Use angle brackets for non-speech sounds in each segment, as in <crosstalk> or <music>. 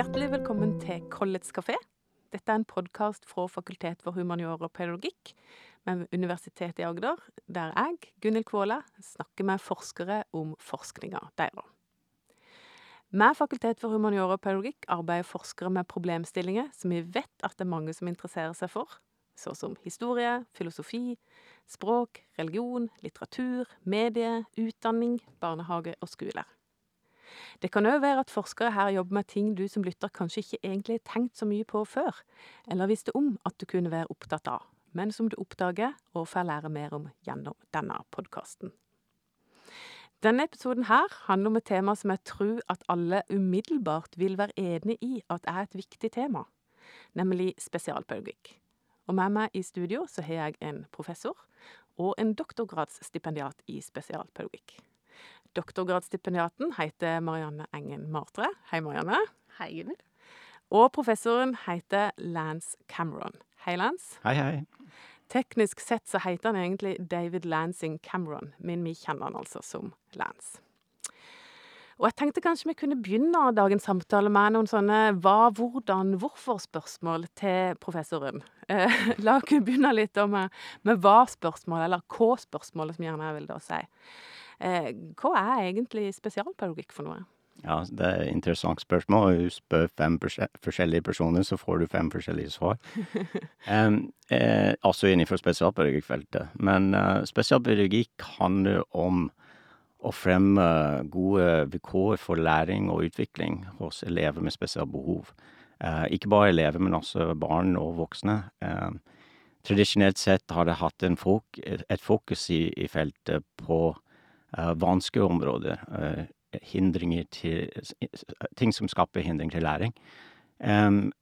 Hjertelig velkommen til Collets kafé. Dette er en podkast fra Fakultet for humaniora og pedagogikk ved Universitetet i Agder, der jeg, Gunhild Kvåle, snakker med forskere om forskninga deres. Med Fakultet for humaniora og pedagogikk arbeider forskere med problemstillinger som vi vet at det er mange som interesserer seg for, så som historie, filosofi, språk, religion, litteratur, medie, utdanning, barnehage og skole. Det kan òg være at forskere her jobber med ting du som lytter kanskje ikke egentlig har tenkt så mye på før, eller visste om at du kunne være opptatt av, men som du oppdager og får lære mer om gjennom denne podkasten. Denne episoden her handler om et tema som jeg tror at alle umiddelbart vil være enig i at er et viktig tema, nemlig spesialpedagogikk. Og med meg i studio så har jeg en professor og en doktorgradsstipendiat i spesialpedagogikk. Doktorgradsstipendiaten heter Marianne Engen Martre. Hei, Marianne. Hei, Gunnhild. Og professoren heter Lance Cameron. Hei, Lance. Hei, hei. Teknisk sett så heter han egentlig David Lansing Cameron, men vi kjenner han altså som Lance. Og jeg tenkte kanskje vi kunne begynne dagens samtale med noen sånne hva, hvordan, hvorfor-spørsmål til professoren. Eh, la oss begynne litt med, med hva-spørsmålet, eller hva-spørsmålet, som gjerne jeg vil da si. Eh, hva er egentlig spesialpedagogikk for noe? Ja, det er et interessant spørsmål. Du spør fem forskjellige personer, så får du fem forskjellige svar. <laughs> um, eh, altså innenfor spesialpedagogikkfeltet. Men uh, spesialpedagogikk handler om å fremme gode vilkår for læring og utvikling hos elever med spesialbehov. Uh, ikke bare elever, men også barn og voksne. Uh, tradisjonelt sett har det hatt fok et fokus i, i feltet på vanskelige områder hindringer til Ting som skaper hindring til læring.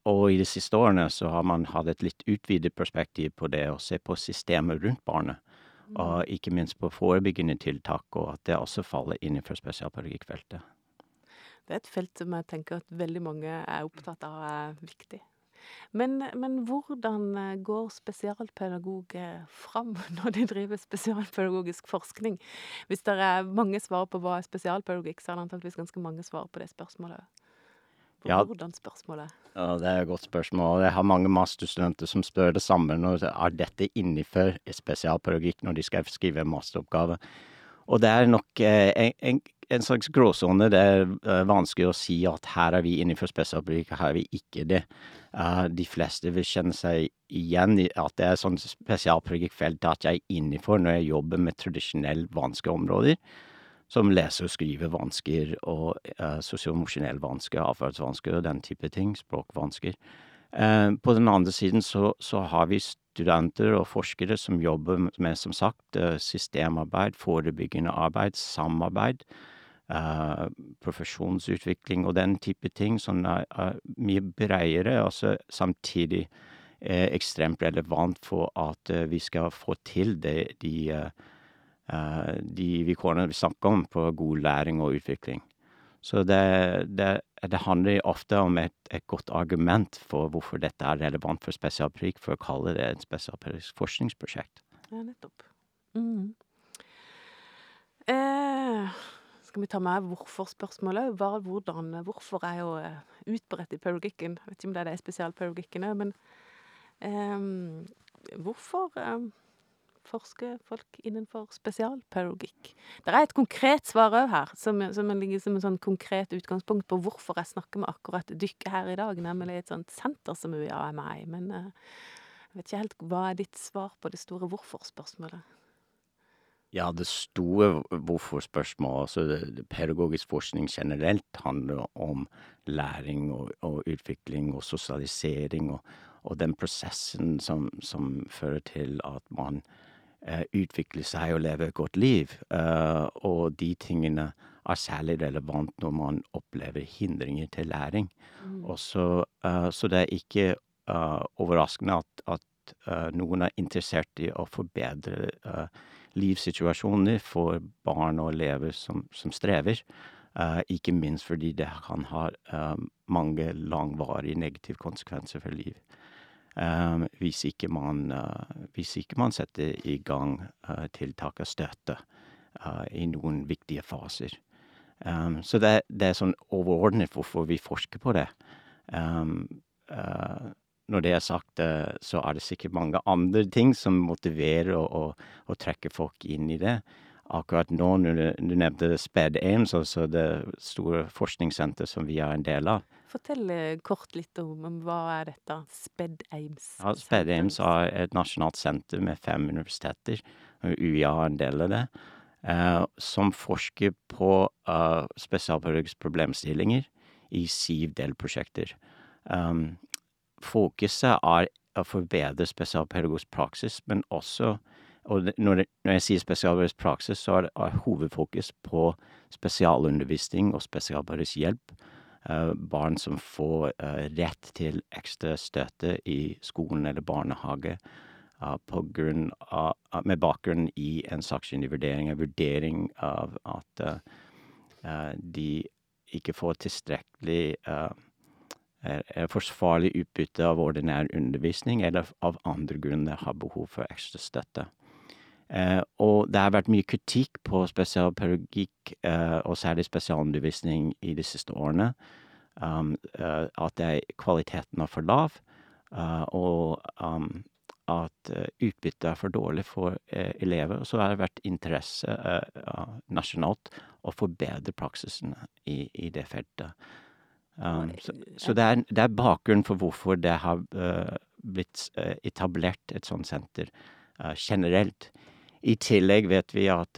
Og i de siste årene så har man hatt et litt utvidet perspektiv på det å se på systemet rundt barnet. Og ikke minst på forebyggende tiltak, og at det også faller innenfor spesialpedagogikkfeltet. Det er et felt som jeg tenker at veldig mange er opptatt av er viktig. Men, men hvordan går spesialpedagoger fram <laughs> når de driver spesialpedagogisk forskning? Hvis det er mange svar på hva er spesialpedagogikk, så er det antakeligvis ganske mange svar på det spørsmålet. På Ja. hvordan spørsmålet? Ja, det er et godt spørsmål. Jeg har mange masterstudenter som spør det samme. Når, er dette innenfor spesialpedagogikk når de skal skrive masteroppgave? Og det er nok eh, en, en, en slags gråsone. Det er eh, vanskelig å si at her er vi innenfor spesialpedagogikk, her er vi ikke det. Eh, de fleste vil kjenne seg igjen i at det er sånn spesialpedagogikkfelt at jeg er innenfor når jeg jobber med tradisjonelt vanskelige områder, som lese- og skrivevansker og uh, sosial-emosjonelle vansker, atferdsvansker og den type ting, språkvansker. Uh, på den andre siden så, så har vi studenter og forskere som jobber med, som sagt, eh, systemarbeid, forebyggende arbeid, samarbeid, eh, profesjonsutvikling og den type ting som er, er mye bredere, og samtidig er ekstremt relevant for at eh, vi skal få til det, de, eh, eh, de vilkårene vi snakker om på god læring og utvikling. Så det, det, det handler ofte om et, et godt argument for hvorfor dette er relevant for spesialpedagogikk, for å kalle det et spesialpedagogisk forskningsprosjekt. Ja, nettopp. Mm. Eh, skal vi ta med hvorfor-spørsmålet? Hva, hvordan, hvorfor er jo eh, utbredt i pedagogikken. Jeg vet ikke om det er det spesialpedagogikken òg, men um, hvorfor um, forsker folk innenfor spesialpedagogikk? Det er et konkret svar òg her, som, som ligger som en sånn konkret utgangspunkt på hvorfor jeg snakker med akkurat dere her i dag, nemlig et sånt senter som UiA er med i. Men uh, jeg vet ikke helt hva er ditt svar på det store hvorfor-spørsmålet? Ja, det store hvorfor-spørsmålet, altså pedagogisk forskning generelt, handler om læring og, og utvikling og sosialisering og, og den prosessen som, som fører til at man eh, utvikler seg og lever et godt liv. Eh, og de tingene er særlig relevant når man opplever hindringer til læring. Og så, eh, så det er ikke eh, overraskende at, at eh, noen er interessert i å forbedre eh, livssituasjoner for barn og elever som, som strever. Eh, ikke minst fordi det kan ha eh, mange langvarige negative konsekvenser for liv. Eh, hvis ikke man, hvis ikke man setter i gang tiltak og støtte i noen viktige faser. Um, så det, det er sånn overordnet hvorfor vi forsker på det. Når det er sagt, så er det sikkert mange andre ting som motiverer og og og trekker folk inn i det. Akkurat nå, når du du nevnte SPED-AIM, så så det store forskningssenteret som vi er en del av Fortell kort litt om om hva er dette SPED-AIMS? Ja, SPED-AIMS er et nasjonalt senter med fem universiteter, UiA er en del av det, som forsker på spesialpedagogiske problemstillinger i syv delprosjekter. Fokuset er å forbedre spesialpedagogisk praksis, men også og når det når jeg sier spesialpedagogisk praksis, så er det er hovedfokus på spesialundervisning og spesialpedagogisk hjelp, barn som får rett til ekstra støtte i skolen eller barnehage grunn av med bakgrunn i en sakkyndig vurdering, en vurdering av at de ikke får tilstrekkelig forsvarlig utbytte av ordinær undervisning, eller av andre grunner har behov for ekstra støtte. Og det har vært mye kritikk på spesialpedagogikk, og særlig spesialundervisning, i de siste årene, at det kvaliteten er for lav, og at utbyttet er for dårlig for elever, og så har det vært interesse nasjonalt å forbedre praksisen i i det feltet. Så så det er det er bakgrunnen for hvorfor det har blitt etablert et sånt senter generelt. I tillegg vet vi at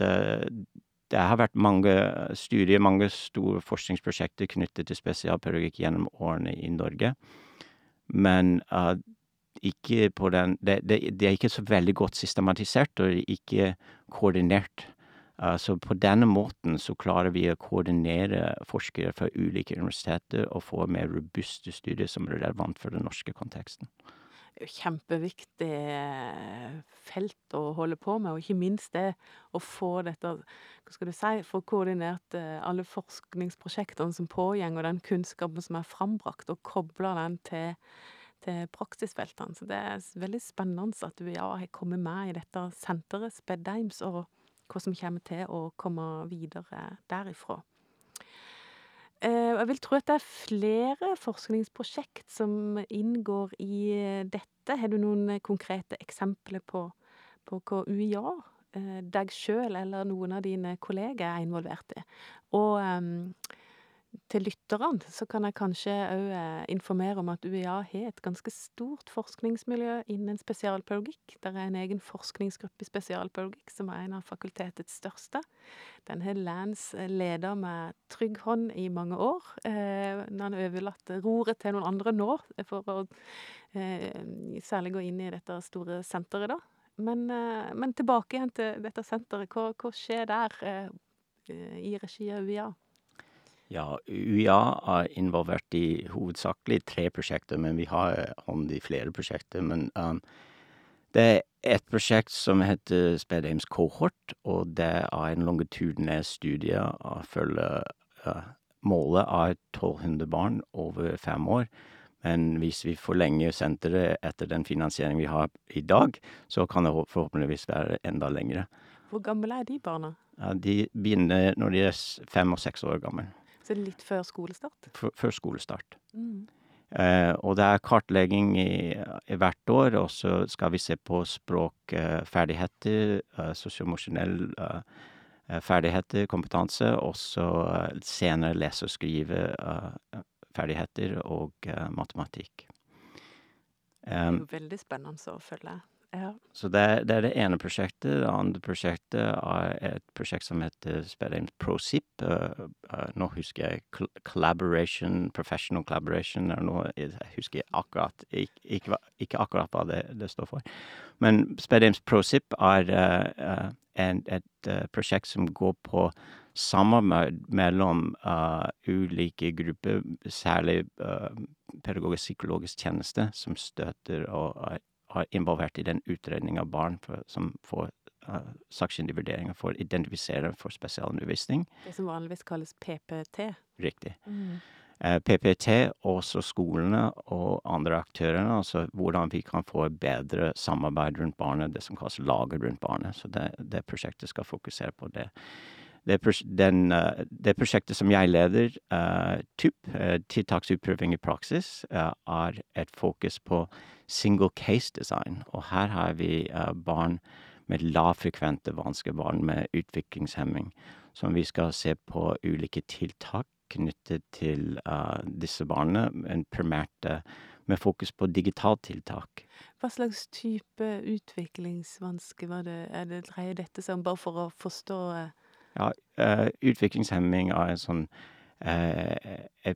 det har vært mange studier, mange store forskningsprosjekter knyttet til spesialpedagogikk gjennom årene i Norge, men ikke på den det det det er ikke så veldig godt systematisert og ikke koordinert, så på denne måten så klarer vi å koordinere forskere fra ulike universiteter og få mer robuste studier som er relevant for den norske konteksten. Det er jo kjempeviktig felt å holde på med, og ikke minst det å få dette, hva skal du si, få koordinert alle forskningsprosjektene som pågår, og den kunnskapen som er frambrakt, og koble den til til praksisfeltene. Så det er veldig spennende at UiA har kommet med i dette senteret, SPED-AIMS, og hva som kommer til å komme videre derifra. Jeg vil tro at det er flere forskningsprosjekt som inngår i dette. Har du noen konkrete eksempler på på hva UiA, deg sjøl eller noen av dine kolleger er involvert i? Og til lytterne så kan jeg kanskje òg informere om at UiA har et ganske stort forskningsmiljø innen spesialpedagogikk. Der er en egen forskningsgruppe i spesialpedagogikk som er en av fakultetets største. Den har Lance leda med trygg hånd i mange år. Nå han overlatt roret til noen andre nå, for å særlig gå inn i dette store senteret, da. Men men tilbake igjen til dette senteret, hva hva skjer der i regi av UiA? Ja, UiA er involvert i hovedsakelig tre prosjekter, men vi har hånd i flere prosjekter. Men det er et prosjekt som heter SPED-AIMS Cohort, og det er en longitudinær studie og følge Målet er tolv hundre barn over fem år, men hvis vi forlenger senteret etter den finansiering vi har i dag, så kan det forhåpentligvis være enda lengre. Hvor gamle er de barna? Ja, de begynner når de er fem og seks år gammel. Så litt før skolestart? F før skolestart. Mm. Og det er kartlegging i i hvert år, og så skal vi se på språkferdigheter, sosioemosjonell ferdigheter, kompetanse, og så senere lese- og skriveferdigheter og matematikk. Det er jo veldig spennende å følge. Så det det er det ene prosjektet. Det andre prosjektet er et prosjekt som heter SPED-AIMS ProSIP. Nå husker jeg Col Collaboration, Professional Collaboration eller noe, jeg husker akkurat ikke, ikke ikke akkurat hva det det står for. Men SPED-AIMS ProSIP er en et prosjekt som går på samarbeid mellom ulike grupper, særlig pedagogisk-psykologisk tjeneste, som støtter og er er involvert i den utredning av barn for som får sakkyndig vurdering for identifisere for spesialundervisning. Det som vanligvis kalles PPT? Riktig. Mm. PPT, også skolene og andre aktører, altså hvordan vi kan få bedre samarbeid rundt barnet, det som kalles lager rundt barnet. Så det det prosjektet skal fokusere på det. Det, den, det, prosjektet som jeg leder, TUP, tiltaksutprøving i praksis, er et fokus på single case design. Og her har vi barn med lavfrekvente vansker, barn med utviklingshemming, som vi skal se på ulike tiltak knyttet til disse barna, men primært med fokus på digitalt tiltak. Hva slags type utviklingsvansker var det, er det dreier dette seg om, bare for å forstå Ja, uh, utviklingshemming er en sånn uh,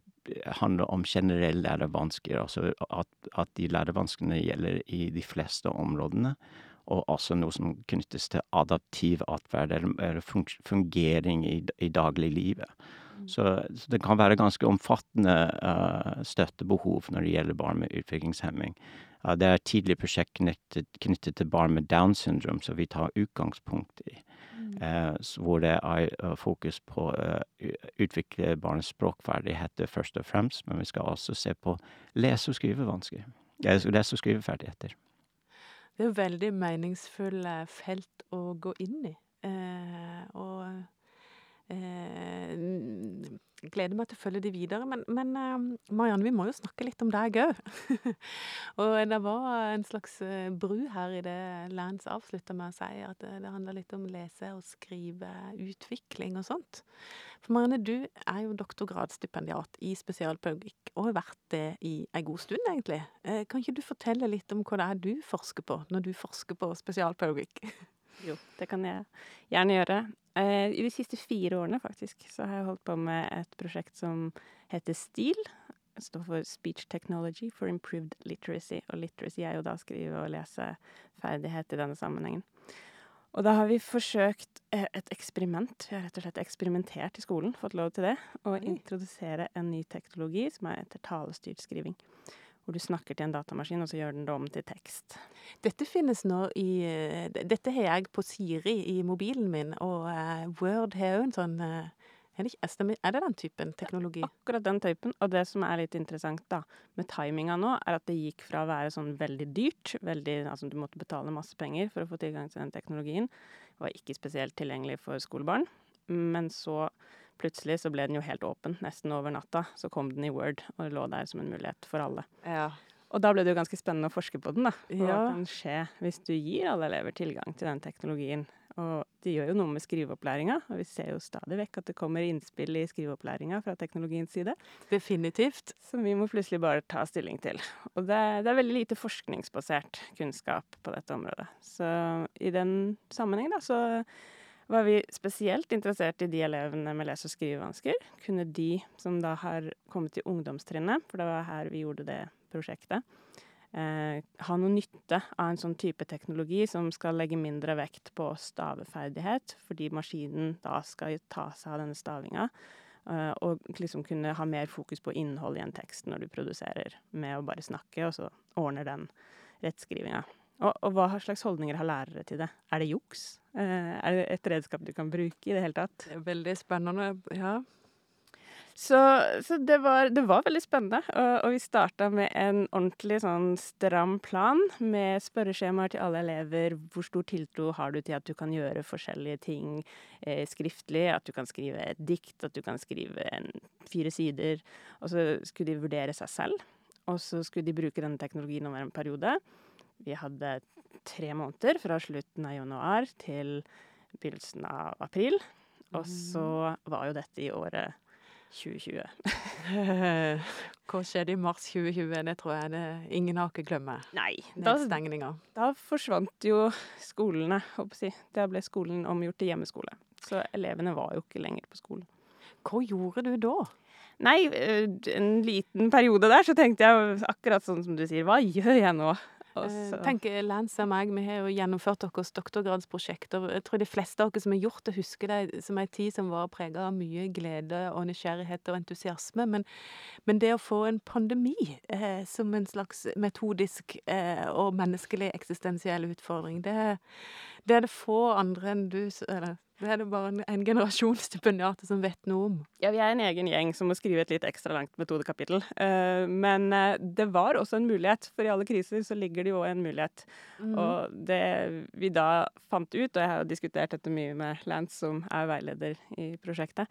handler om generelle lærevansker, altså at, at de lærevanskene gjelder i de fleste områdene. Og også noe som knyttes til adaptiv atferd, eller, eller fungering i, i dagliglivet. Så, så det kan være ganske omfattende uh, støttebehov når det gjelder barn med utviklingshemming. Uh, det er et tidlig prosjekt knyttet, knyttet til barn med Downs syndrom som vi tar utgangspunkt i. Uh, hvor det er fokus på å utvikle barnets språkferdigheter først og fremst, men vi skal også se på lese- og skrivevansker. Lese- og skriveferdigheter. Det er jo veldig meningsfulle felt å gå inn i. og Eh, gleder meg til å følge de videre. Men, men eh, Marianne, vi må jo snakke litt om deg òg. <laughs> og det var en slags eh, bru her i det Lance avslutta med å si, at det, det handler litt om lese- og skriveutvikling og sånt. For Marianne, du er jo doktorgradsstipendiat i spesialpedagogikk, og har vært det i ei god stund, egentlig. Kan ikke du fortelle litt om hva det er du forsker på, når du forsker på spesialpedagogikk? <laughs> Jo, det kan jeg gjerne gjøre. Eh, I de siste fire årene, faktisk, så har jeg holdt på med et prosjekt som heter STIL. Det står for Speech Technology for Improved Literacy. Og literacy er jo da skrive- og leseferdighet i denne sammenhengen. Og da har vi forsøkt eh, et eksperiment. Vi har rett og slett eksperimentert i skolen, fått lov til det. Å introdusere en ny teknologi som er etter talestyrt skriving hvor du snakker til en datamaskin, og så gjør den det om til tekst. Dette finnes nå i eh, Dette har jeg på Siri i mobilen min, og uh, Word har jo en sånn uh, er, det er det den typen teknologi? Ja, akkurat den typen. Og det som er litt interessant da, med timinga nå, er at det gikk fra å være sånn veldig dyrt, veldig, altså du måtte betale masse penger for å få tilgang til den teknologien, det var ikke spesielt tilgjengelig for skolebarn, men så Plutselig så ble den jo helt åpen, nesten over natta. Så kom den i Word og lå der som en mulighet for alle. Ja. Og da ble det jo ganske spennende å forske på den, da. Hva ja. kan skje hvis du gir alle elever tilgang til den teknologien? Og det gjør jo noe med skriveopplæringa, og vi ser jo stadig vekk at det kommer innspill i skriveopplæringa fra teknologiens side. Definitivt. Som vi må plutselig bare ta stilling til. Og det, det er veldig lite forskningsbasert kunnskap på dette området. Så i den sammenheng, da, så var vi spesielt interessert i de elevene med lese- og skrivevansker. Kunne de som da har kommet til ungdomstrinnet, for det var her vi gjorde det prosjektet, eh, ha noe nytte av en sånn type teknologi som skal legge mindre vekt på staveferdighet, fordi maskinen da skal ta seg av denne stavinga. Eh, og liksom kunne ha mer fokus på innhold i en tekst når du produserer, med å bare snakke, og så ordner den rettskrivinga. Og, og, hva slags holdninger har lærere til det? Er det juks? Eh, er det et redskap du kan bruke i det hele tatt? Det er veldig spennende, ja. Så, så det, var, det, var, veldig spennende, og, og vi starta med en ordentlig sånn stram plan med spørreskjemaer til alle elever. Hvor stor tiltro har du til at du kan gjøre forskjellige ting eh, skriftlig? At du kan skrive et dikt, at du kan skrive en, fire sider. Og så skulle de vurdere seg selv, og så skulle de bruke denne teknologien over en periode. Vi hadde tre måneder fra slutten av januar til begynnelsen av april. Og så mm. var jo dette i året 2020. <laughs> Hva skjedde i mars 2020? Det tror jeg det ingen har ikke glemt. Nei. Da, da forsvant jo skolene, håper jeg. Da ble skolen omgjort til hjemmeskole. Så elevene var jo ikke lenger på skolen. Hva gjorde du da? Nei, en liten periode der så tenkte jeg akkurat sånn som du sier, hva gjør jeg nå? Uh, tenk, Lance og meg, vi har jo gjennomført deres doktorgradsprosjekter. Jeg tror de fleste av dere som har gjort det, husker det som en tid som var preget av mye glede og nysgjerrighet og entusiasme. Men, men det å få en pandemi eh, som en slags metodisk eh, og menneskelig eksistensiell utfordring, det, det, er det få andre enn du, eller Det er det bare en, en generasjon stipendiater som vet noe om. Ja, vi er en egen gjeng som må skrive et litt ekstra langt metodekapittel. Uh, men uh, det var også en mulighet, for i alle kriser så ligger det jo en mulighet. Mm. Og det vi da fant ut, og jeg har jo diskutert dette mye med Lance, som er veileder i prosjektet,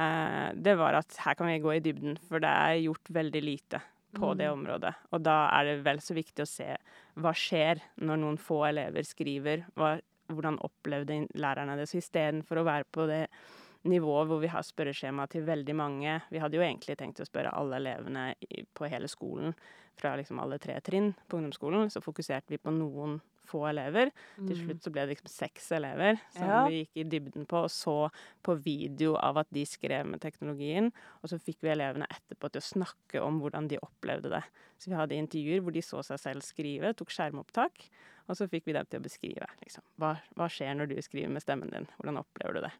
uh, det var at her kan vi gå i dybden, for det er gjort veldig lite på det mm. området. Og da er det vel så viktig å se hva skjer når noen få elever skriver. Hva, hvordan opplevde lærerne det? Så istedenfor å være på det nivået hvor vi har spørreskjema til veldig mange Vi hadde jo egentlig tenkt å spørre alle elevene på hele skolen fra liksom alle tre trinn på ungdomsskolen. Så fokuserte vi på noen få elever. Mm. Til slutt så ble det liksom seks elever som ja. vi gikk i dybden på og så på video av at de skrev med teknologien. Og så fikk vi elevene etterpå til å snakke om hvordan de opplevde det. Så vi hadde intervjuer hvor de så seg selv skrive, tok skjermopptak. Og så fikk vi dem til å beskrive liksom, hva, hva skjer når du skriver med stemmen din. Hvordan opplever du det?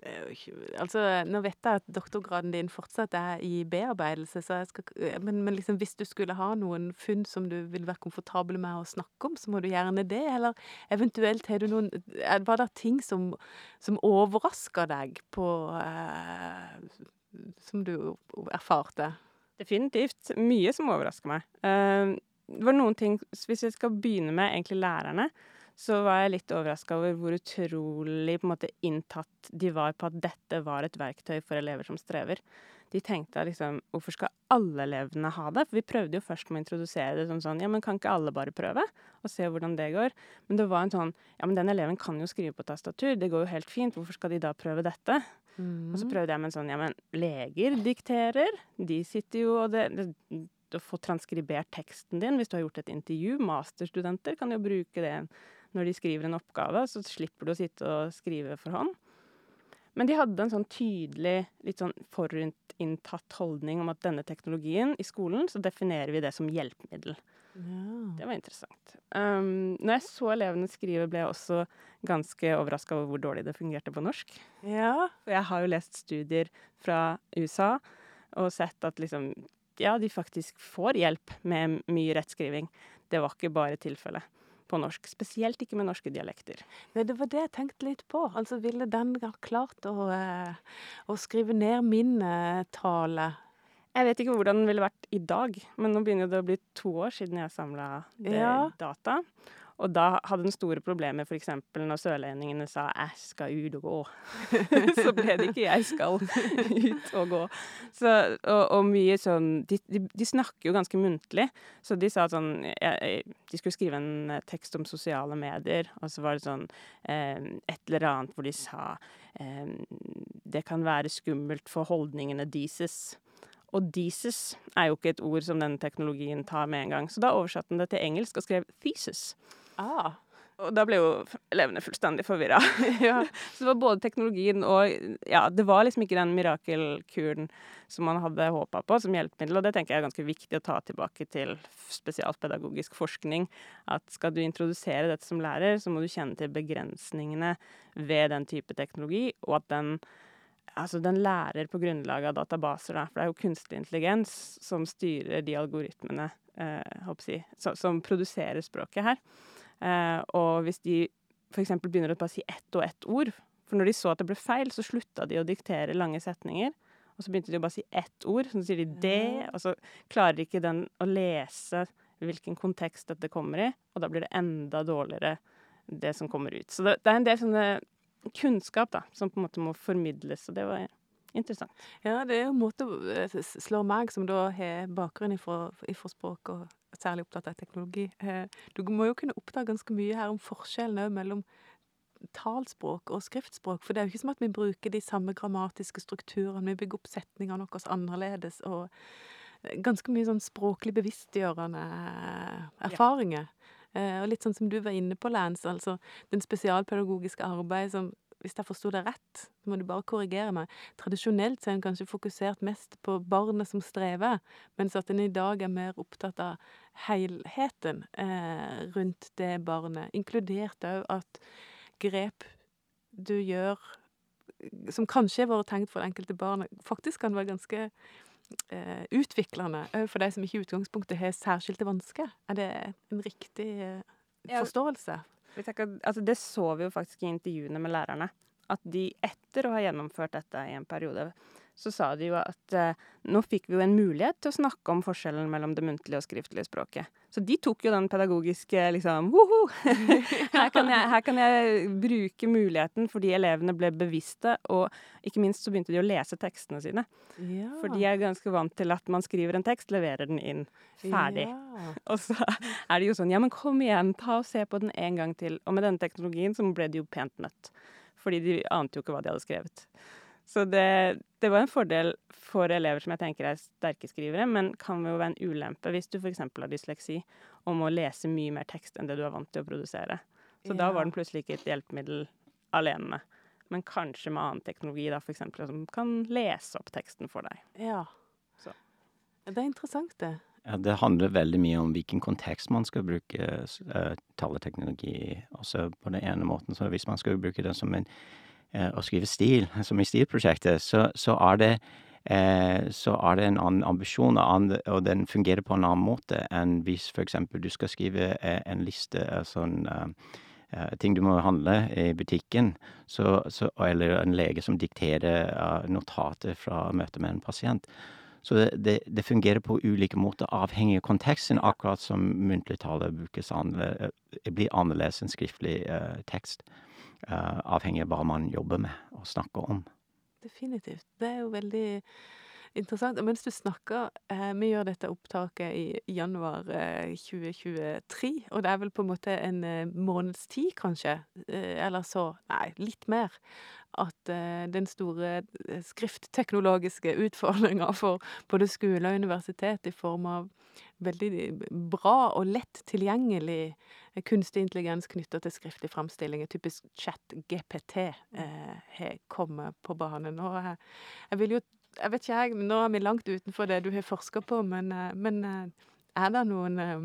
Altså, nå vet jeg at doktorgraden din fortsatt er i bearbeidelse, skal, men, men liksom, hvis du skulle ha noen funn som du vil være komfortabel med å snakke om, så må du gjerne det. Eller eventuelt har du noen Var det ting som, som overraska deg på eh, Som du erfarte? Definitivt. Mye som overrasker meg. Uh, det var noen ting Hvis jeg skal begynne med egentlig lærerne, så var jeg litt overraska over hvor utrolig måte inntatt de var på at dette var et verktøy for elever som strever. De tenkte liksom Hvorfor skal alle elevene ha det? For vi prøvde jo først med å introdusere det som sånn Ja, men kan ikke alle bare prøve? Og se hvordan det går? Men det var en sånn Ja, men den eleven kan jo skrive på tastatur. Det går jo helt fint. Hvorfor skal de da prøve dette? Mm. Og så prøvde jeg med en sånn Ja, men leger dikterer. De sitter jo og det, det å få transkribert teksten din hvis du har gjort et intervju. Masterstudenter kan jo bruke det når de skriver en oppgave, så slipper du å sitte og skrive for hånd. Men de hadde en sånn tydelig, litt sånn forutinntatt holdning om at denne teknologien i skolen, så definerer vi det som hjelpemiddel. Ja. Det var interessant. Um, når jeg så elevene skrive, ble jeg også ganske overraska over hvor dårlig det fungerte på norsk. Ja. For jeg har jo lest studier fra USA og sett at liksom Ja, de faktisk får hjelp med mye rettskriving. Det var ikke bare tilfellet på norsk. Spesielt ikke med norske dialekter. Nei, det var det jeg tenkte litt på. Altså, ville den ha klart å, eh, å skrive ned min eh, tale? Jeg vet ikke hvordan den ville vært i dag, men nå begynner det å bli to år siden jeg samla ja. data. Og da hadde den store problemer f.eks. når sørlendingene sa 'jeg skal ut og gå'. <laughs> så ble det ikke 'jeg skal ut og gå'. Så, og, og, mye sånn de, de, de, snakker jo ganske muntlig, så de sa sånn jeg, De skulle skrive en eh, tekst om sosiale medier, og så var det sånn eh, et eller annet hvor de sa eh, 'det kan være skummelt for holdningene deres'. Og thesis er jo ikke et ord som denne teknologien tar med en gang. Så da oversatte den det til engelsk og skrev 'thesis'. Ah. Og da ble jo elevene fullstendig forvirra. <laughs> <laughs> ja. Så det var både teknologien og Ja, det var liksom ikke den mirakelkuren som man hadde håpa på som hjelpemiddel, og det tenker jeg er ganske viktig å ta tilbake til spesialpedagogisk forskning. At skal du introdusere dette som lærer, så må du kjenne til begrensningene ved den type teknologi, og at den Altså, den lærer på grunnlag av databaser, da. For det er jo kunstig intelligens som styrer de algoritmene, eh, si, som produserer språket her. Eh, og hvis de f.eks. begynner å bare si ett og ett ord For når de så at det ble feil, så slutta de å diktere lange setninger. Og så begynte de å bare si ett ord, så sier de 'det', og så klarer ikke den å lese hvilken kontekst dette kommer i, og da blir det enda dårligere, det som kommer ut. Så det, det er en del sånne kunnskap da, som på en måte må formidles, og det var interessant. Ja, det er jo en måte å slå meg, som da har bakgrunn ifra, ifra språk og særlig opptatt av teknologi. Eh, du må jo kunne oppdage ganske mye her om forskjellene mellom talspråk og skriftspråk. For det er jo ikke som at vi bruker de samme grammatiske strukturene. Vi bygger opp setningene våre annerledes. Og ganske mye sånn språklig bevisstgjørende erfaringer. Ja. Eh, og litt sånn som du var inne på, Lance, altså den spesialpedagogiske arbeidet som hvis jeg forsto det rett, så må du bare korrigere meg. Tradisjonelt så er en kanskje fokusert mest på barnet som strever, mens at en i dag er mer opptatt av helheten eh, rundt det barnet. Inkludert òg at grep du gjør som kanskje har vært tenkt for det enkelte barnet, faktisk kan være ganske utviklende òg for de som ikke i utgangspunktet har særskilte vansker. Er det en riktig eh, forståelse? Tenker, altså det så vi jo faktisk i intervjuene med lærerne. at de etter å ha gjennomført dette i en periode, så sa de jo at eh, nå fikk vi jo en mulighet til å snakke om forskjellen mellom det muntlige og skriftlige språket. Så de tok jo den pedagogiske liksom Woho! <laughs> her, kan jeg, her kan jeg bruke muligheten fordi elevene ble bevisste, og ikke minst så begynte de å lese tekstene sine. Ja. For de er ganske vant til at man skriver en tekst, leverer den inn ferdig. Ja. <laughs> Og så er det jo sånn Ja, men kom igjen, ta og se på den en gang til. Og med denne teknologien så ble de jo pent møtt. Fordi de ante jo ikke hva de hadde skrevet. Så det, det var en fordel for elever som jeg tenker er sterke skrivere, men kan jo være en ulempe hvis du f.eks. har dysleksi, om å lese mye mer tekst enn det du er vant til å produsere. Så da var den plutselig ikke et hjelpemiddel alene. Men kanskje med annen teknologi, da, for eksempel, som kan lese opp teksten for deg. Ja. Så. Det er interessant, det. Ja, det handler veldig mye om hvilken kontekst man skal bruke uh, taleteknologi i. Også på den ene måten, så hvis man skal bruke det som en eh, å skrive stil, som i stilprosjektet, så, så er det eh, så er det en annen ambisjon, og den fungerer på en annen måte enn hvis for eksempel du skal skrive eh, en liste sånn eh, eh, ting du må handle i butikken, så, så, eller en lege som dikterer eh, notater fra møtet med en pasient. Så det, det, det fungerer på ulike måter, avhengig av konteksten, akkurat som muntlig tale brukes annerledes, blir annerledes enn skriftlig eh, tekst. Eh, avhengig av hva man jobber med og snakker om. Definitivt. Det er jo veldig interessant. Og mens du snakker eh, Vi gjør dette opptaket i januar eh, 2023, og det er vel på en måte en eh, måneds tid, kanskje, eh, eller så Nei, litt mer. At eh, den store skriftteknologiske utfordringa for både skole og universitet i form av veldig bra og lett tilgjengelig eh, kunstig intelligens knytta til skriftlig framstilling, typisk chat-GPT, eh, har kommet på banen. Og eh, jeg vil jo Jeg vet ikke, jeg, nå er vi langt utenfor det du har forska på, men, eh, men eh, er det noen eh,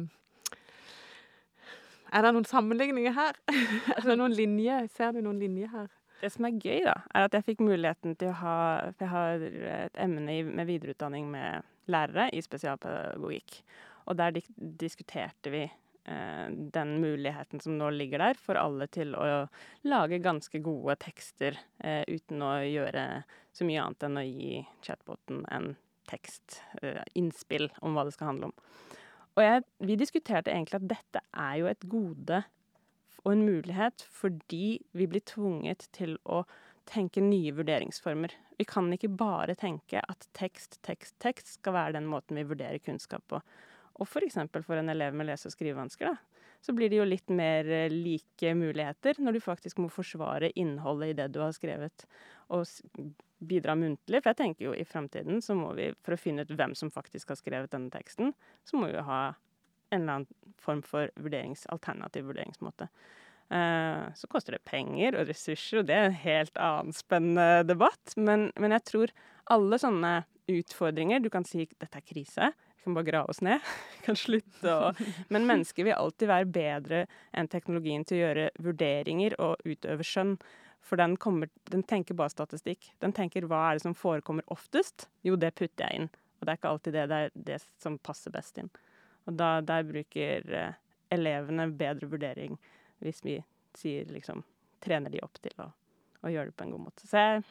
Er det noen sammenligninger her? <laughs> er det noen linjer? Ser du noen linjer her? Det som er gøy, da, er at jeg fikk muligheten til å ha For jeg har et emne med videreutdanning med lærere i spesialpedagogikk. Og der diskuterte vi eh, den muligheten som nå ligger der, for alle til å lage ganske gode tekster eh, uten å gjøre så mye annet enn å gi chatboten en tekst, eh, innspill om hva det skal handle om. Og jeg, vi diskuterte egentlig at dette er jo et gode og en mulighet fordi vi blir tvunget til å tenke nye vurderingsformer. Vi kan ikke bare tenke at tekst, tekst, tekst skal være den måten vi vurderer kunnskap på. Og for eksempel for en elev med lese- og skrivevansker, da, så blir det jo litt mer eh, like muligheter når du faktisk må forsvare innholdet i det du har skrevet, og bidra muntlig. For jeg tenker jo i fremtiden så må vi, for å finne ut hvem som faktisk har skrevet denne teksten, så må vi jo ha en eller annen form for vurderings, alternativ vurderingsmåte. Eh, så koster det penger og ressurser, og det er en helt annen spennende debatt. Men, men jeg tror alle sånne utfordringer Du kan si 'dette er krise', kan bare grave oss ned. <laughs> Kan slutte å <laughs> Men mennesker vil alltid være bedre enn teknologien til å gjøre vurderinger og utøve skjønn. For den, kommer, den tenker bare statistikk. Den tenker 'hva er det som forekommer oftest'? Jo, det putter jeg inn. Og det er ikke alltid det det er det som passer best inn. Og da, der bruker eh, elevene bedre vurdering hvis vi sier liksom trener de opp til å, å gjøre det på en god måte. Så jeg,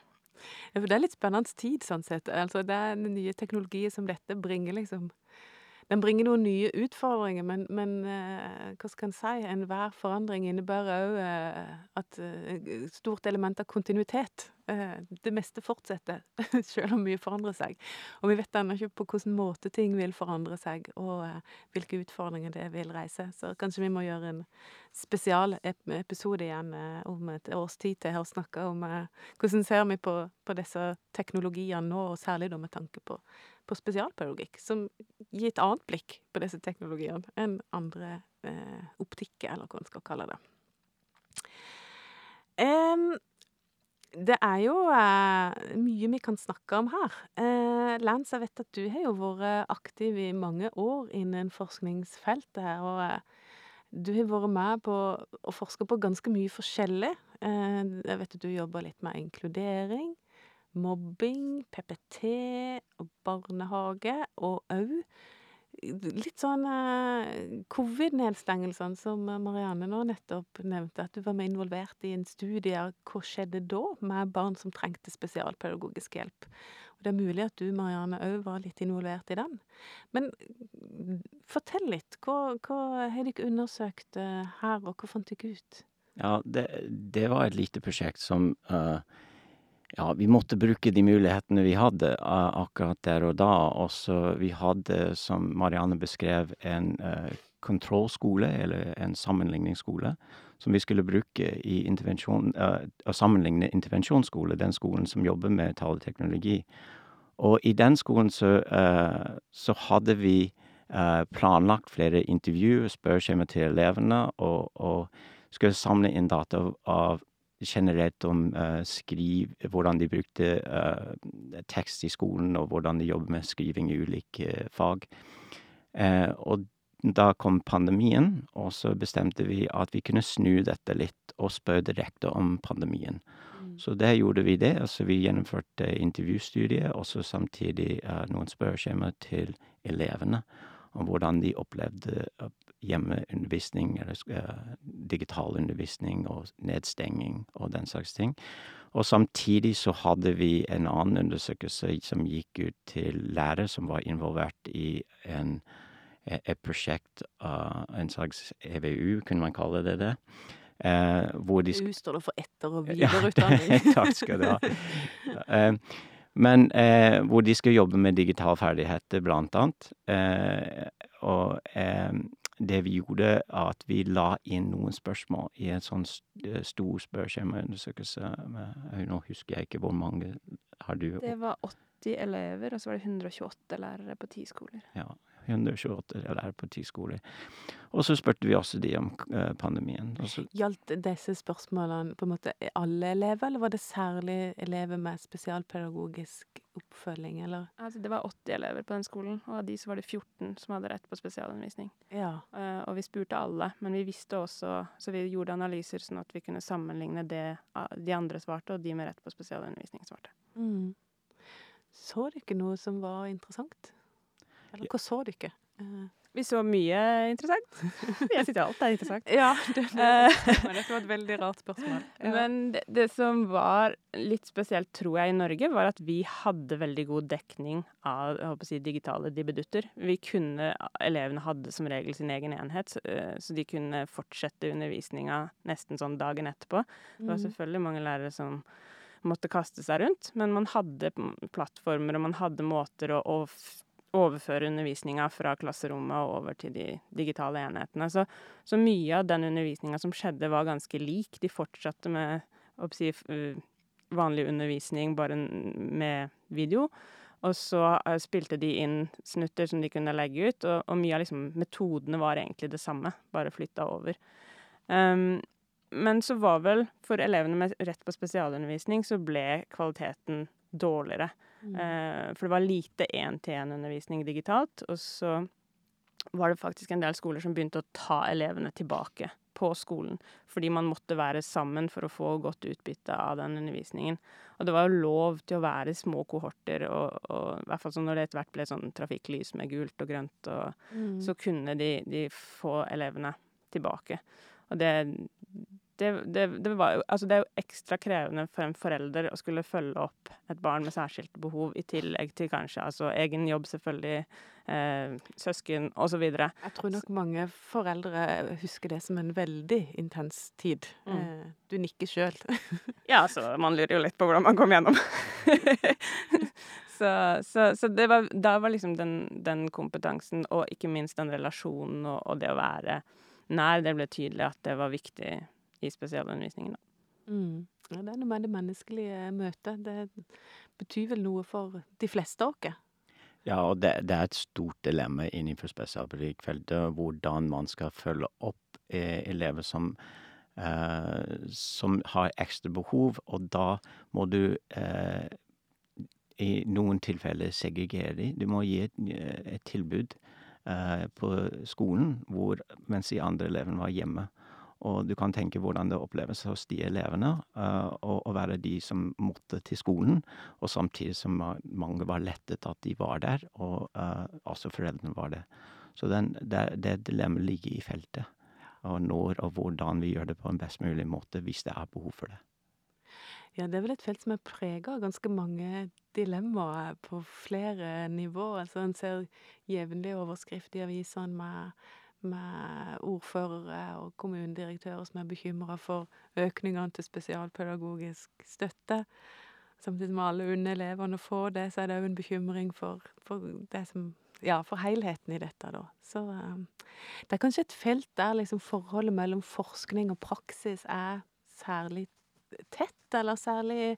Ja, for det er litt spennende tid, sånn sett. Altså, det er nye teknologier som dette bringer liksom Den bringer noen nye utfordringer, men, men eh, hva skal en si? Enhver forandring innebærer òg eh, at et stort element av kontinuitet. Eh, det meste fortsetter, <laughs> selv om mye forandrer seg. Og vi vet ennå ikke på hvilken måte ting vil forandre seg, og eh, hvilke utfordringer det vil reise. Så kanskje vi må gjøre en spesial episode igjen eh, om et års tid til å snakke om eh, hvordan ser vi på, på disse teknologiene nå, og særlig da med tanke på, på spesialpedagogikk, som gir et annet blikk på disse teknologiene enn andre eh, optikker, eller hva en skal kalle det. Um, det er jo eh, mye vi kan snakke om her. Eh, Lance, jeg vet at du har jo vært aktiv i mange år innen forskningsfeltet her, og eh, du har vært med på å forske på ganske mye forskjellig. Eh, jeg vet at du jobber litt med inkludering, mobbing, PPT og barnehage, og òg litt sånn eh, covid-nedstengelsene som Marianne nå nettopp nevnte, at du var med involvert i en studie. Hva skjedde da med barn som trengte spesialpedagogisk hjelp? Og det er mulig at du, Marianne, òg var litt involvert i den. Men mm, fortell litt. Hva, hva har dere undersøkt eh, her, og hva fant dere ut? Ja, det, det var et lite prosjekt som eh, Ja, vi måtte bruke de mulighetene vi hadde akkurat der og da. Og så vi hadde, som Marianne beskrev, en eh, kontrollskole, eller en sammenligningsskole, som vi skulle bruke i intervensjon å sammenligne intervensjonsskole, den skolen som jobber med taleteknologi. Og i den skolen så så hadde vi planlagt flere intervju, spørreskjema til elevene, og og skulle samle inn data av generelt om skriv hvordan de brukte tekst i skolen, og hvordan de jobber med skriving i ulike fag. Og da kom pandemien, og så bestemte vi at vi kunne snu dette litt og spørre direkte om pandemien. Så det gjorde vi det, altså vi gjennomførte intervjustudier, og så samtidig noen spørreskjemaer til elevene om hvordan de opplevde hjemmeundervisning eller digital undervisning og nedstenging og den slags ting. Og samtidig så hadde vi en annen undersøkelse som gikk ut til lærere som var involvert i en et prosjekt, en slags EVU, kunne man kalle det det, hvor de sk EVU står det for etter- og <laughs> videreutdanning. <laughs> Takk skal du ha. Men hvor de skal jobbe med digital ferdigheter, blant annet. Og det vi gjorde, at vi la inn noen spørsmål i en sånn st stor spørreskjemaundersøkelse med Nå husker jeg ikke hvor mange har du Det var 80 elever, og så var det 128 lærere på 10 skoler. Ja, 128 lærere på ti skoler. Og så spurte vi også de om pandemien, og Gjaldt disse spørsmålene på en måte alle elever, eller var det særlig elever med spesialpedagogisk oppfølging, eller? Altså, det var 80 elever på den skolen, og av de så var det 14 som hadde rett på spesialundervisning. Ja. Og vi spurte alle, men vi visste også Så vi gjorde analyser sånn at vi kunne sammenligne det de andre svarte, og de med rett på spesialundervisning svarte. Mm. Så dere noe som var interessant? Eller hva så dere? Vi så mye interessant. <laughs> Jeg sitter alt er interessant. Ja, det det, det, var et veldig rart spørsmål. <laughs> Ja. Men det det som var litt spesielt, tror jeg, i Norge, var at vi hadde veldig god dekning av, si, digitale dibbedutter. Vi kunne Elevene hadde som regel sin egen enhet, så de kunne fortsette undervisninga nesten sånn dagen etterpå. Det var selvfølgelig mange lærere som måtte kaste seg rundt, men man hadde plattformer, og man hadde måter å å overføre undervisninga fra klasserommet og over til de digitale enhetene. Så så mye av den undervisninga som skjedde, var ganske lik. De fortsatte med, si, vanlig undervisning, bare med video. Og så spilte de inn snutter som de kunne legge ut, og og mye av liksom metodene var egentlig det samme, bare flytta over. Men så var vel for elevene med rett på spesialundervisning, så ble kvaliteten dårligere. Mm. For det var lite én-til-én-undervisning digitalt, og så var det faktisk en del skoler som begynte å ta elevene tilbake på skolen, fordi man måtte være sammen for å få godt utbytte av den undervisningen. Og det var jo lov til å være små kohorter, og og hvert fall sånn når det etter hvert ble sånn trafikklys med gult og grønt, og Mm. så kunne de de få elevene tilbake. Og det det det det var altså, det er jo ekstra krevende for en forelder å skulle følge opp et barn med særskilte behov, i tillegg til kanskje altså egen jobb, selvfølgelig, søsken, og så videre. Jeg tror nok mange foreldre husker det som en veldig intens tid. Mm. Du nikker sjøl. <laughs> Ja, så man lurer jo litt på hvordan man kom gjennom. <laughs> Så så så det var da var liksom den den kompetansen, og ikke minst den relasjonen og og det å være nær, det ble tydelig at det var viktig i spesialundervisningen, da. Mm. Ja, det er noe med det menneskelige møtet. Det betyr vel noe for de fleste av oss? Ja, og det det er et stort dilemma innenfor spesialpedagogikkfeltet, hvordan man skal følge opp elever som som har ekstra behov, og da må du i noen tilfeller segregere dem. Du må gi et et tilbud på skolen hvor mens de andre elevene var hjemme. Og du kan tenke hvordan det oppleves hos de elevene å å være de som måtte til skolen, og samtidig som mange var lettet at de var der, og også foreldrene var det. Så den det det dilemmaet ligger i feltet, og når og hvordan vi gjør det på en best mulig måte hvis det er behov for det. Ja, det er vel et felt som er prega av ganske mange dilemmaer på flere nivåer. Altså, en ser jevnlig overskrifter i avisene med med ordførere og kommunedirektører som er bekymra for økningene til spesialpedagogisk støtte. Samtidig som alle unne elevene får det, så er det òg en bekymring for for som ja, for helheten i dette, da. Så det er kanskje et felt der liksom forholdet mellom forskning og praksis er særlig tett, eller særlig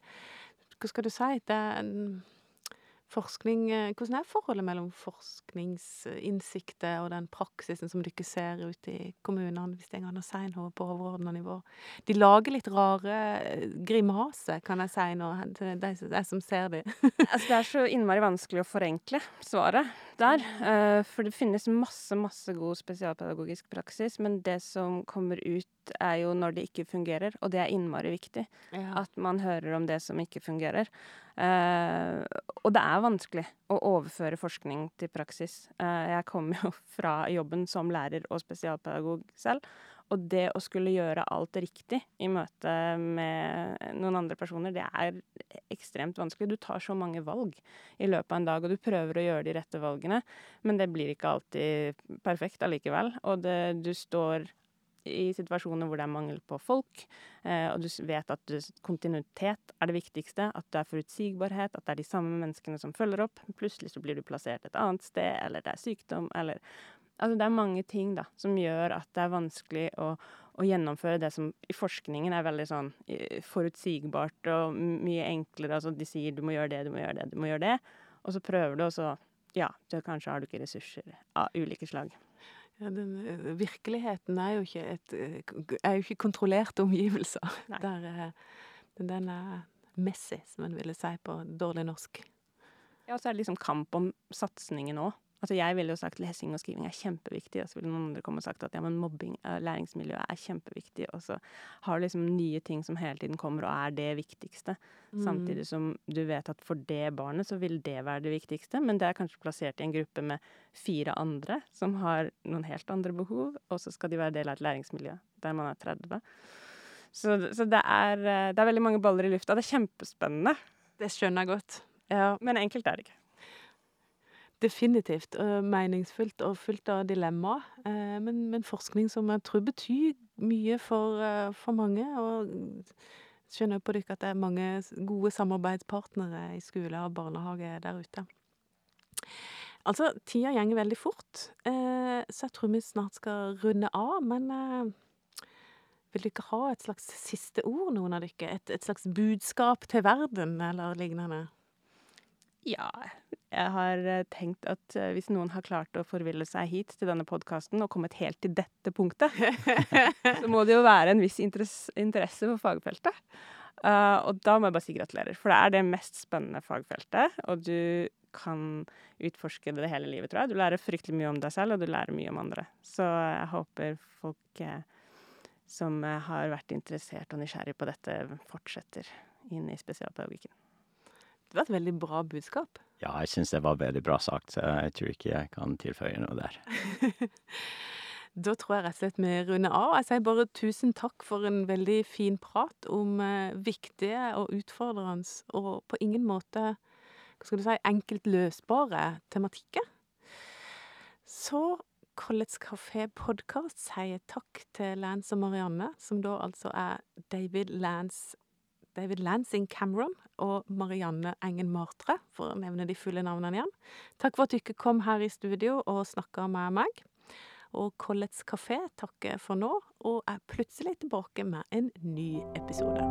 Hva skal du si? Det er en forskning Hvordan er forholdet mellom forskningsinnsikter og den praksisen som dere ser ute i kommunene, hvis det går er noe på overordna nivå? De lager litt rare grimaser, kan jeg si nå, til de som ser dem. Altså, det er så innmari vanskelig å forenkle svaret der. For det finnes masse, masse god spesialpedagogisk praksis, men det som kommer ut, er jo når det ikke fungerer, og det er innmari viktig. Ja. At man hører om det som ikke fungerer. Eh, og det er vanskelig å overføre forskning til praksis. Eh, jeg kommer jo <laughs> fra jobben som lærer og spesialpedagog selv. Og det å skulle gjøre alt riktig i møte med noen andre personer, det er ekstremt vanskelig. Du tar så mange valg i løpet av en dag, og du prøver å gjøre de rette valgene, men det blir ikke alltid perfekt allikevel. Og det, du står i situasjoner hvor det er mangel på folk, eh, og du vet at kontinuitet er det viktigste, at det er forutsigbarhet, at det er de samme menneskene som følger opp. Plutselig så blir du plassert et annet sted, eller det er sykdom, eller Altså, det er mange ting, da, som gjør at det er vanskelig å, å gjennomføre det som i forskningen er veldig sånn forutsigbart og mye enklere. Altså, de sier du må gjøre det, du må gjøre det, du må gjøre det. Og så prøver du, og så ja, så kanskje har du ikke ressurser av ulike slag. Ja, den virkeligheten er jo et er jo ikke kontrollerte omgivelser. <laughs> Der den er messy, som en ville si på dårlig norsk. Ja, og så er det liksom kamp om satsingen òg. Altså, jeg ville jo sagt lesing og skriving er kjempeviktig, og så ville noen andre komme og sagt at ja, men mobbing, læringsmiljø er kjempeviktig, og så har du liksom nye ting som hele tiden kommer og er det viktigste. Samtidig som du vet at for det barnet så vil det være det viktigste, men det er kanskje plassert i en gruppe med fire andre som har noen helt andre behov, og så skal de være del av et læringsmiljø der man er 30. Så, så det, er, det er veldig mange baller i lufta. Det er kjempespennende, Det skjønner jeg godt. Ja, men enkelt er det ikke. Definitivt. Meningsfullt og fullt av dilemmaer. Eh, men, men forskning som jeg tror betyr mye for, for mange. Og skjønner på dere at det er mange gode samarbeidspartnere i skole og barnehage der ute. Altså, tida gjenger veldig fort, eh, så jeg tror vi snart skal runde av. Men vil dere ha et slags siste ord, noen av dere? Et, et slags budskap til verden, eller lignende? Ja, jeg har eh, tenkt at eh, hvis noen har klart å forville seg hit til denne podkasten og kommet helt til dette punktet, <laughs> så må det jo være en viss interesse for fagfeltet. Eh, og da må jeg bare si gratulerer, for det er det mest spennende fagfeltet, og du kan utforske det hele livet, tror jeg. Du lærer fryktelig mye om deg selv, og du lærer mye om andre. Så jeg håper folk som har vært interessert og nysgjerrig på dette, fortsetter inn i spesialpedagogikken. Det var et veldig bra budskap. Ja, jeg syns det var veldig bra sagt, så jeg tror ikke jeg kan tilføye noe der. <laughs> Da tror jeg rett og slett vi runder av. Jeg sier bare tusen takk for en veldig fin prat om eh, viktige og utfordrende og på ingen måte hva skal du si, enkelt løsbare tematikker. Så College Café Podcast sier takk til Lance og Marianne, som da altså er David Lance David Lansing Cameron og Marianne Engen Martre, for å nevne de fulle navnene igjen. Takk for at dere kom her i studio og snakka med meg. Og Collets kafé takker for nå, og er plutselig tilbake med en ny episode.